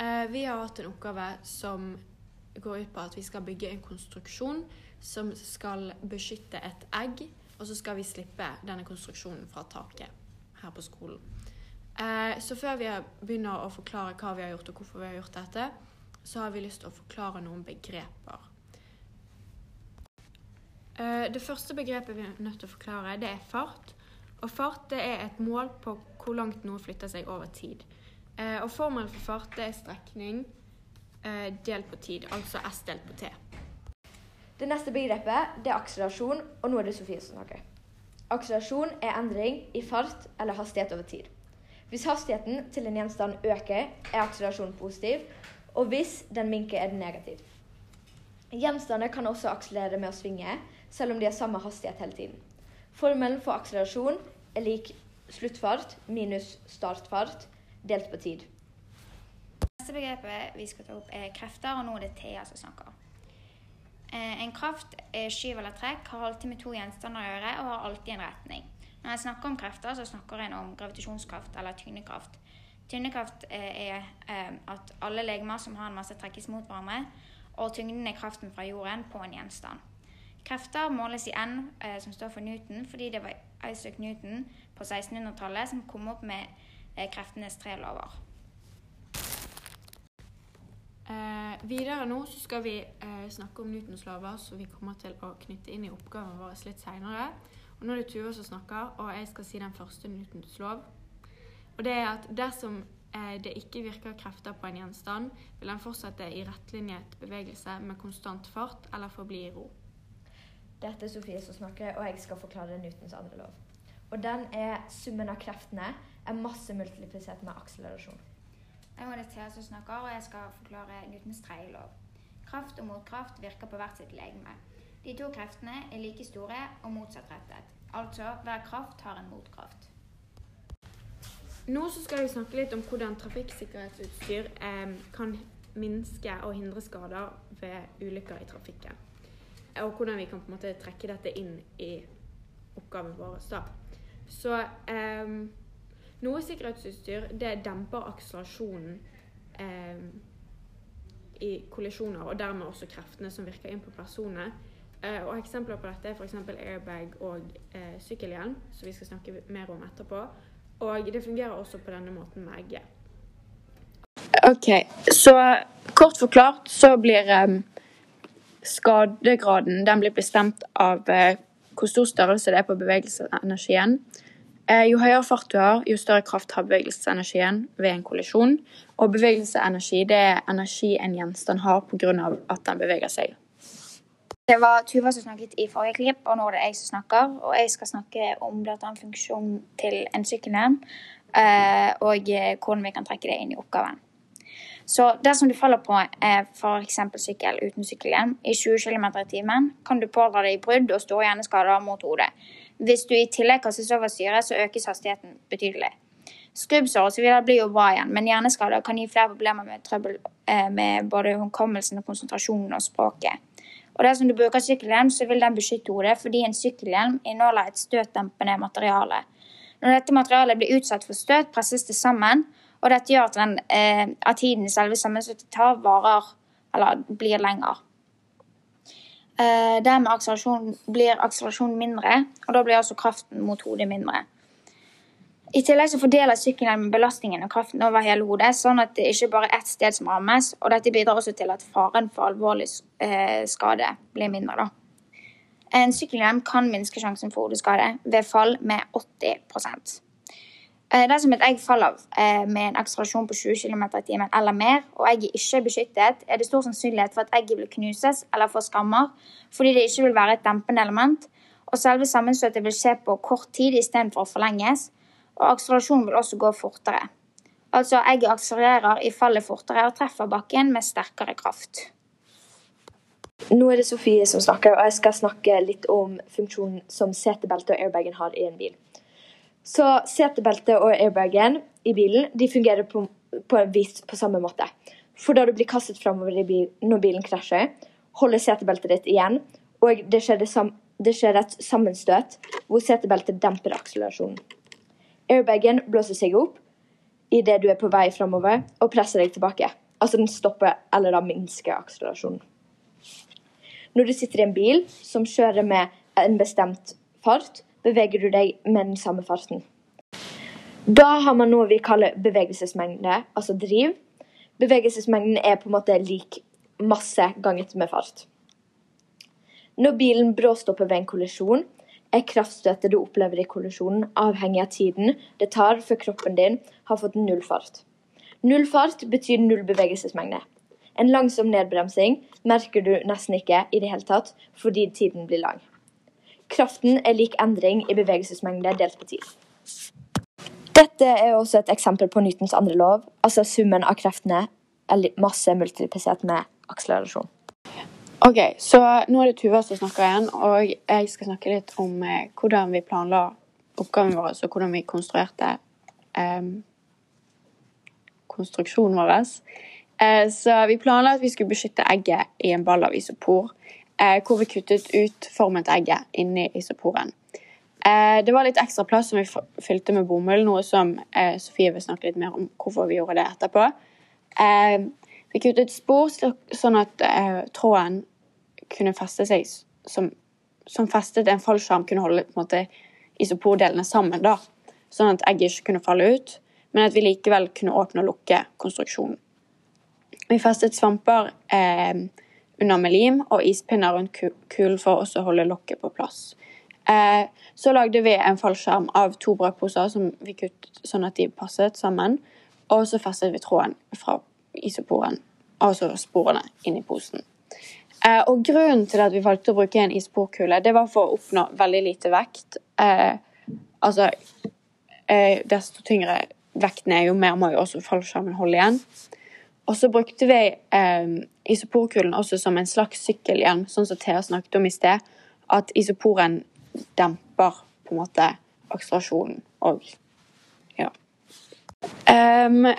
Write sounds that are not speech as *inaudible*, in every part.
Eh, vi har hatt en oppgave som går ut på at vi skal bygge en konstruksjon som skal beskytte et egg, og så skal vi slippe denne konstruksjonen fra taket her på skolen. Eh, så før vi begynner å forklare hva vi har gjort og hvorfor vi har gjort dette, så har vi lyst til å forklare noen begreper. Eh, det første begrepet vi er nødt til å forklare, det er fart. Og fart det er et mål på hvor langt noe flytter seg over tid. Eh, og formelen for fart er strekning delt på tid, altså S delt på T. Det neste begrepet det er akselerasjon, og nå er det Sofie som snakker. Akselerasjon er endring i fart eller hastighet over tid. Hvis hastigheten til en gjenstand øker, er akselerasjonen positiv, og hvis den minker, er den negativ. Gjenstander kan også akselerere med å svinge, selv om de har samme hastighet hele tiden. Formelen for akselerasjon er lik sluttfart minus startfart delt på tid. Neste begrepet vi skal ta opp, er krefter, og nå er det Thea som snakker. Eh, en kraft, skyv eller trekk, har alltid med to gjenstander å gjøre og har alltid en retning. Når jeg snakker om krefter, så snakker jeg om gravitasjonskraft eller tyngdekraft. Tyngdekraft eh, er eh, at alle legemer som har en masse, trekkes mot hverandre, og tyngden er kraften fra jorden på en gjenstand. Krefter måles i N, som står for Newton, fordi det var Isaac Newton på 1600-tallet som kom opp med kreftenes tre lover. Eh, videre nå så skal vi eh, snakke om Newtons lover, som vi kommer til å knytte inn i oppgaven vår litt seinere. Nå er det Tuva som snakker, og jeg skal si den første Newtons lov. Og det er at dersom eh, det ikke virker krefter på en gjenstand, vil den fortsette i rettlinjet bevegelse med konstant fart eller forbli i ro. Dette er Sofie som snakker, og jeg skal forklare Newtons andre lov. Og den er summen av kreftene er masse multiplisert med akselerasjon. Jeg er Thea som snakker, og jeg skal forklare Newtons tredje lov. Kraft og motkraft virker på hvert sitt legeme. De to kreftene er like store og motsattrettet. Altså hver kraft har en motkraft. Nå skal vi snakke litt om hvordan trafikksikkerhetsutstyr eh, kan minske og hindre skader ved ulykker i trafikken. Og hvordan vi kan på en måte trekke dette inn i oppgaven vår. Så eh, noe sikkerhetsutstyr det demper akselerasjonen eh, i kollisjoner, og dermed også kreftene som virker inn på personene. Eh, og Eksempler på dette er f.eks. airbag og eh, sykkelhjelm, som vi skal snakke mer om etterpå. Og det fungerer også på denne måten med egget. Ok, så kort forklart så blir um, skadegraden den blir bestemt av uh, hvor stor størrelse det er på bevegelssenergien. Uh, jo høyere fart du har, jo større kraft har bevegelsesenergien ved en kollisjon. Og bevegelseenergi det er energi en gjenstand har pga. at den beveger seg. Det var Tuva som snakket i forrige klipp, og nå er det jeg som snakker. Og jeg skal snakke om bl.a. funksjon til en sykkelhjelm, eh, og eh, hvordan vi kan trekke det inn i oppgaven. Så dersom du faller på eh, f.eks. sykkel uten sykkelhjelm i 20 km i timen, kan du pådra deg brudd og store hjerneskader mot hodet. Hvis du i tillegg kastes over styret, så økes hastigheten betydelig. Skrubbsår osv. blir jo bra igjen, men hjerneskader kan gi flere problemer med trøbbel med både hukommelsen, konsentrasjonen og språket. Og dersom du bruker sykkelhjelm, så vil den beskytte hodet, fordi en sykkelhjelm inneholder et støtdempende materiale. Når dette materialet blir utsatt for støt, presses det sammen, og dette gjør at, den, eh, at tiden selve sammenstøtet tar, varer eller blir lengre. Eh, dermed akselerasjon, blir akselerasjonen mindre, og da blir også kraften mot hodet mindre. I tillegg så fordeler sykkelhjelmen belastningen og kraften over hele hodet, sånn at det ikke bare er ett sted som rammes. og Dette bidrar også til at faren for alvorlig eh, skade blir mindre. Da. En sykkelhjelm kan minske sjansen for hodeskade ved fall med 80 eh, Dersom et egg faller eh, med en akselerasjon på 20 km i timen eller mer, og egget ikke er beskyttet, er det stor sannsynlighet for at egget vil knuses eller få skammer, fordi det ikke vil være et dempende element, og selve sammenstøtet vil skje på kort tid istedenfor å forlenges og akselerasjonen vil også gå fortere. Altså egget akselererer i fallet fortere og treffer bakken med sterkere kraft. Nå er det Sofie som snakker, og jeg skal snakke litt om funksjonen som setebeltet og airbagen har i en bil. Så setebeltet og airbagen i bilen de fungerer på, på en vis på samme måte. For da du blir kastet framover bil, når bilen krasjer, holder setebeltet ditt igjen, og det skjer, det, sam, det skjer et sammenstøt hvor setebeltet demper akselerasjonen. Airbagen blåser seg opp idet du er på vei framover, og presser deg tilbake. Altså den stopper eller da minsker akselerasjonen. Når du sitter i en bil som kjører med en bestemt fart, beveger du deg med den samme farten. Da har man noe vi kaller bevegelsesmengde, altså driv. Bevegelsesmengden er på en måte lik masse ganget med fart. Når bilen bråstopper ved en kollisjon, er kraftstøtet du opplever i kollisjonen avhengig av tiden det tar før kroppen din har fått null fart. Null fart betyr null bevegelsesmengde. En langsom nedbremsing merker du nesten ikke i det hele tatt fordi tiden blir lang. Kraften er lik endring i bevegelsesmengde delt på tid. Dette er også et eksempel på Newtons andre lov, altså summen av kreftene er masse multiplisert med akselerasjon. Ok, så nå er det Tuva som snakker igjen, og jeg skal snakke litt om eh, hvordan vi planla oppgaven vår, og hvordan vi konstruerte eh, konstruksjonen vår. Eh, så vi planla at vi skulle beskytte egget i en ball av isopor, hvor vi kuttet ut formet egget inni isoporen. Eh, det var litt ekstra plass som vi fylte med bomull, noe som eh, Sofie vil snakke litt mer om hvorfor vi gjorde det etterpå. Eh, vi kuttet spor sånn at tråden kunne feste seg som, som festet en fallskjerm, kunne holde måte isopordelene sammen, da. Sånn at egget ikke kunne falle ut, men at vi likevel kunne åpne og lukke konstruksjonen. Vi festet svamper eh, under med lim og ispinner rundt kulen for å holde lokket på plass. Eh, så lagde vi en fallskjerm av to brødposer som vi kuttet sånn at de passet sammen. Og så festet vi tråden fra isoporen, altså sporene, inn i posen. Eh, og grunnen til at vi valgte å bruke en isporkule, det var for å oppnå veldig lite vekt. Eh, altså Desto tyngre vekten er, jo mer må jo også fallskjermen holde igjen. Og så brukte vi isoporkulen også som en slags sykkelhjelm, sånn som Thea snakket om i sted. At isoporen demper på en måte akselerasjonen og ja. Um,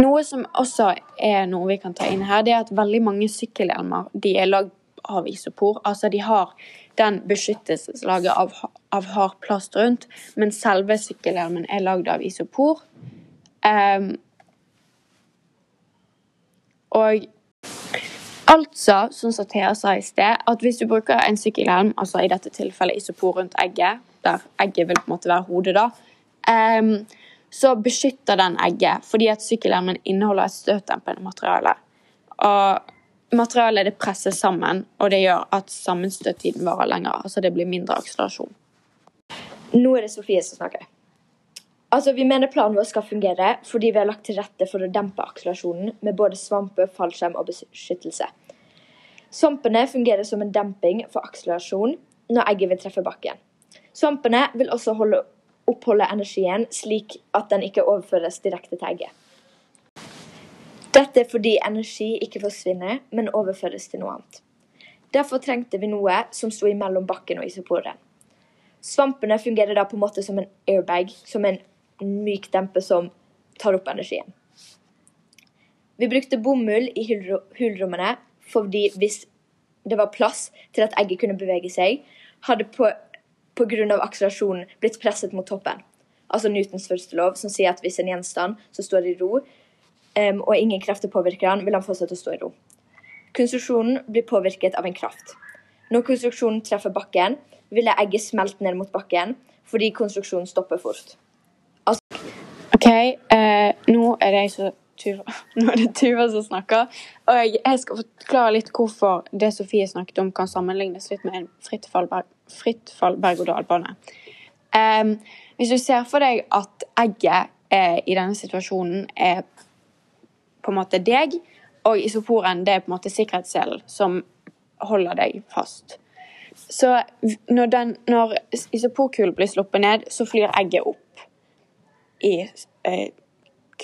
noe som også er noe vi kan ta inn her, det er at veldig mange sykkelhjelmer de er lagd av isopor. Altså de har den beskyttelseslaget av, av hard plast rundt, men selve sykkelhjelmen er lagd av isopor. Um, og Altså, som Thea sa i sted, at hvis du bruker en sykkelhjelm, altså i dette tilfellet isopor rundt egget, der egget vil på en måte være hodet, da, um, så beskytter den egget fordi at sykkelhjelmen inneholder et støtdempende materiale. Og materialet det presser sammen, og det gjør at sammenstøttiden varer lenger. Altså det blir mindre akselerasjon. Nå er det Sofie som snakker. Altså, Vi mener planen vår skal fungere fordi vi har lagt til rette for å dempe akselerasjonen med både svampe, fallskjerm og beskyttelse. Svampene fungerer som en demping for akselerasjon når egget vil treffe bakken. Svampene vil også holde, oppholde energien slik at den ikke overføres direkte til egget. Dette er fordi energi ikke forsvinner, men overføres til noe annet. Derfor trengte vi noe som sto imellom bakken og isoporen. Svampene fungerer da på en måte som en airbag, som en myk dempe som tar opp energien. Vi brukte bomull i hulrommene fordi hvis det var plass til at egget kunne bevege seg, hadde på pga. akselerasjonen blitt presset mot toppen. Altså Newtons første lov, som sier at hvis en gjenstand så står i ro, um, og ingen krefter påvirker den, vil han fortsette å stå i ro. Konstruksjonen blir påvirket av en kraft. Når konstruksjonen treffer bakken, ville egget smelte ned mot bakken fordi konstruksjonen stopper fort. OK, eh, nå er det så Tuva. *laughs* Nå er det Tuva som snakker. Og jeg skal forklare litt hvorfor det Sofie snakket om, kan sammenlignes litt med en fritt fall, berg-og-dal-bane. Um, hvis du ser for deg at egget eh, i denne situasjonen er på en måte deg, og isoporen det er på en måte sikkerhetsselen som holder deg fast. Så når, den, når isoporkulen blir sluppet ned, så flyr egget opp i eh,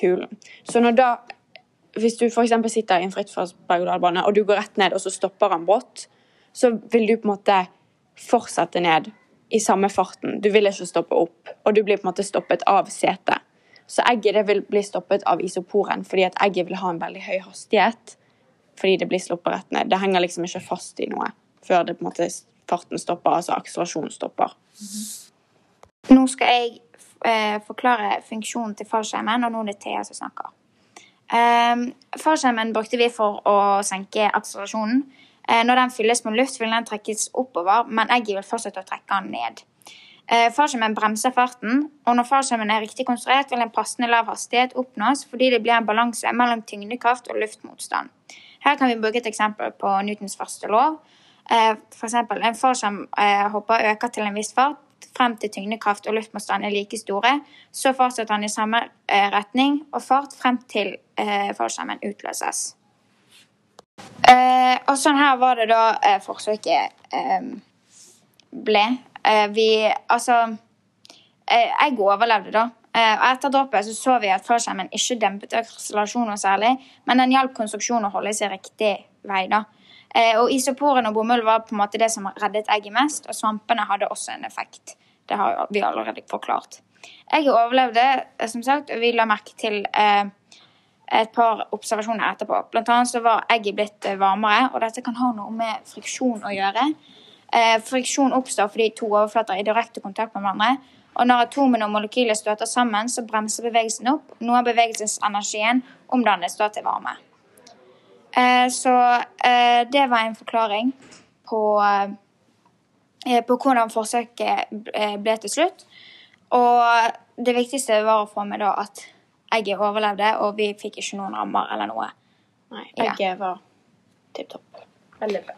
kulen. Så når da Hvis du f.eks. sitter i en frittfallsberg-og-dal-bane, og du går rett ned, og så stopper han brått, så vil du på en måte fortsette ned i samme farten. Du vil ikke stoppe opp, og du blir på en måte stoppet av setet. Så egget det vil bli stoppet av isoporen, fordi at egget vil ha en veldig høy hastighet. Fordi det blir sluppet rett ned. Det henger liksom ikke fast i noe før det på en måte farten stopper, altså akselerasjonen stopper. Nå skal jeg forklare funksjonen til fallskjermen, og nå er det Thea som snakker. Um, Fallskjermen brukte vi for å senke akselerasjonen. Eh, når den fylles med luft, vil den trekkes oppover, men egget vil fortsette å trekke den ned. Eh, fallskjermen bremser farten, og når fallskjermen er riktig konstruert, vil en passende lav hastighet oppnås fordi det blir en balanse mellom tyngdekraft og luftmotstand. Her kan vi bruke et eksempel på Newtons første lov. Eh, for eksempel, en fallskjermhopper øker til en viss fart frem til tyngdekraft og luftmotstand er like store. Så fortsetter han i samme eh, retning og fart frem til eh, fallskjermen utløses. Eh, og sånn her var det da eh, forsøket eh, ble. Eh, vi Altså eh, Jeg overlevde, da. Og etter droppet så, så vi at fallskjermen ikke dempet akselerasjonen særlig, men den hjalp konstruksjonen å holde seg riktig vei. da. Eh, og isoporen og bomull var på en måte det som reddet egget mest, og svampene hadde også en effekt. Det har vi allerede forklart. Egget overlevde, eh, som sagt, og vi la merke til eh, et par observasjoner etterpå. Blant annet så var egget blitt varmere, og dette kan ha noe med friksjon å gjøre. Friksjon oppstår fordi to overflater er i direkte kontakt med hverandre. Og når atomene og molekyler støter sammen, så bremser bevegelsen opp. Noe av bevegelsesenergien omdannes da til varme. Eh, så eh, det var en forklaring på, eh, på hvordan forsøket ble til slutt. Og det viktigste var å få med da at egget overlevde, og vi fikk ikke noen rammer eller noe. Nei, Ja. var tipp topp. Veldig bra.